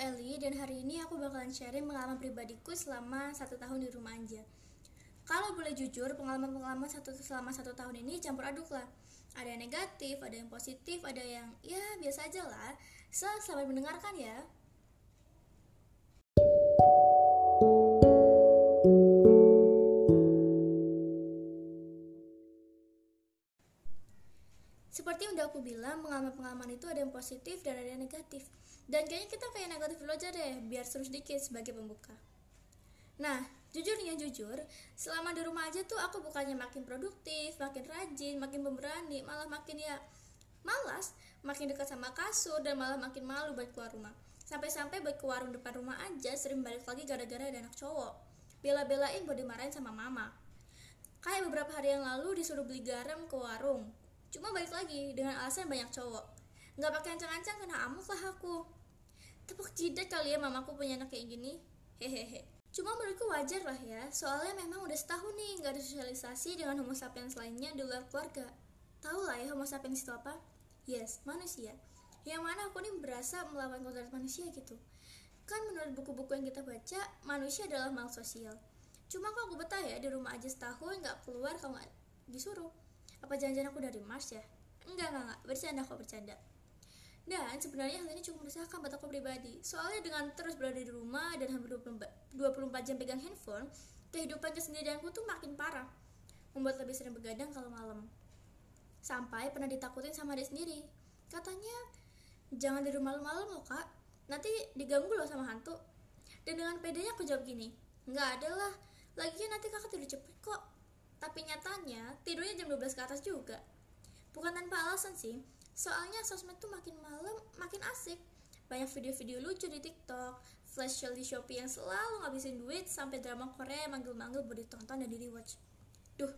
Eli dan hari ini aku bakalan sharing pengalaman pribadiku selama satu tahun di rumah aja. Kalau boleh jujur, pengalaman-pengalaman satu selama satu tahun ini campur aduk lah. Ada yang negatif, ada yang positif, ada yang ya biasa aja lah. So, selamat mendengarkan ya. Aku bilang, pengalaman-pengalaman itu ada yang positif dan ada yang negatif. Dan kayaknya kita kayak negatif dulu aja deh, biar seru sedikit sebagai pembuka. Nah, jujur nih ya jujur, selama di rumah aja tuh aku bukannya makin produktif, makin rajin, makin pemberani, malah makin ya malas, makin dekat sama kasur dan malah makin malu buat keluar rumah. Sampai-sampai buat ke warung depan rumah aja sering balik lagi gara-gara ada anak cowok. Bela-belain buat dimarahin sama mama. Kayak beberapa hari yang lalu disuruh beli garam ke warung. Cuma balik lagi dengan alasan banyak cowok. Nggak pakai ancang-ancang kena amuk lah aku. Tepuk jidat kali ya mamaku punya anak kayak gini. Hehehe. Cuma menurutku wajar lah ya, soalnya memang udah setahun nih nggak ada sosialisasi dengan homo sapiens lainnya di luar keluarga. Tahu lah ya homo sapiens itu apa? Yes, manusia. Yang mana aku nih berasa melawan kodrat manusia gitu. Kan menurut buku-buku yang kita baca, manusia adalah makhluk sosial. Cuma kok aku betah ya di rumah aja setahun nggak keluar kalau nggak disuruh. Apa jangan-jangan aku dari Mars ya? Enggak, enggak, enggak. Bercanda kok, bercanda. Dan sebenarnya hal ini cukup meresahkan buat aku pribadi. Soalnya dengan terus berada di rumah dan hampir 24 jam pegang handphone, kehidupan kesendirianku tuh makin parah. Membuat lebih sering begadang kalau malam. Sampai pernah ditakutin sama dia sendiri. Katanya, jangan di rumah malam loh kak, nanti diganggu loh sama hantu. Dan dengan pedenya aku jawab gini, nggak ada lah, lagian nanti kakak tidur cepet kok. Nyatanya, tidurnya jam 12 ke atas juga. Bukan tanpa alasan sih, Soalnya sosmed tuh makin malam makin asik. Banyak video-video lucu di TikTok, flash sale di Shopee yang selalu ngabisin duit sampai drama Korea manggil-manggil buat ditonton dan di rewatch. Duh,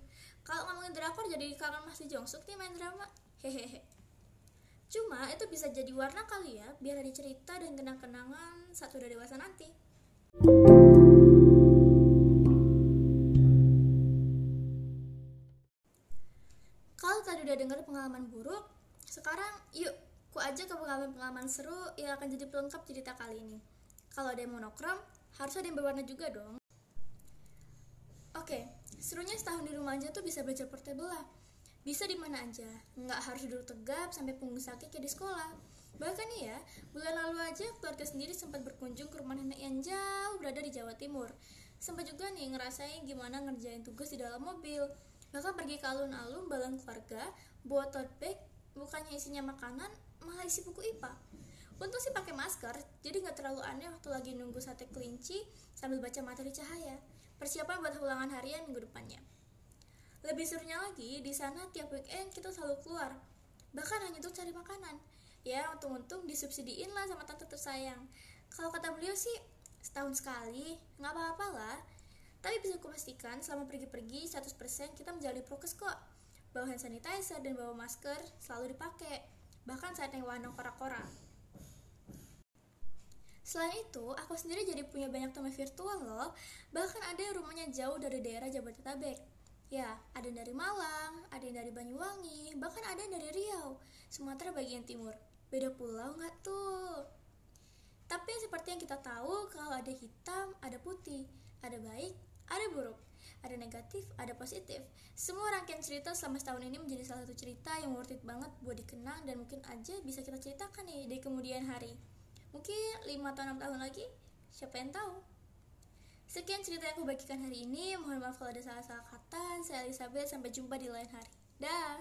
kalau ngomongin drakor jadi kangen masih Jongsuk nih main drama. Hehehe. Cuma itu bisa jadi warna kali ya, biar ada cerita dan kenang-kenangan saat udah dewasa nanti. Udah dengar pengalaman buruk, sekarang yuk, ku aja ke pengalaman-pengalaman seru yang akan jadi pelengkap cerita kali ini. Kalau ada yang monokrom, harus ada yang berwarna juga dong. Oke, serunya setahun di rumah aja tuh bisa belajar portable lah. Bisa di mana aja, nggak harus duduk tegap sampai punggung sakit kayak di sekolah. Bahkan nih ya, bulan lalu aja keluarga sendiri sempat berkunjung ke rumah nenek yang jauh berada di Jawa Timur. Sempat juga nih ngerasain gimana ngerjain tugas di dalam mobil. Bahkan pergi ke alun-alun balang keluarga, buat tote bag bukannya isinya makanan malah isi buku IPA untung sih pakai masker jadi nggak terlalu aneh waktu lagi nunggu sate kelinci sambil baca materi cahaya. Persiapan buat ulangan harian minggu depannya. Lebih serunya lagi di sana tiap weekend kita selalu keluar. Bahkan hanya untuk cari makanan. Ya untung-untung disubsidiin lah sama tante tersayang. Kalau kata beliau sih setahun sekali nggak apa-apa lah tapi bisa kupastikan selama pergi-pergi 100% kita menjalani prokes kok bawa hand sanitizer dan bawa masker selalu dipakai, bahkan saat yang warna kora-kora. Selain itu, aku sendiri jadi punya banyak teman virtual loh, bahkan ada yang rumahnya jauh dari daerah Jabodetabek. Ya, ada yang dari Malang, ada yang dari Banyuwangi, bahkan ada yang dari Riau, Sumatera bagian timur. Beda pulau nggak tuh? Tapi seperti yang kita tahu, kalau ada hitam, ada putih, ada baik, ada buruk ada negatif, ada positif. Semua rangkaian cerita selama setahun ini menjadi salah satu cerita yang worth it banget buat dikenang dan mungkin aja bisa kita ceritakan nih di kemudian hari. Mungkin 5 atau 6 tahun lagi, siapa yang tahu? Sekian cerita yang aku bagikan hari ini. Mohon maaf kalau ada salah-salah kata. Saya Elizabeth, sampai jumpa di lain hari. Dah.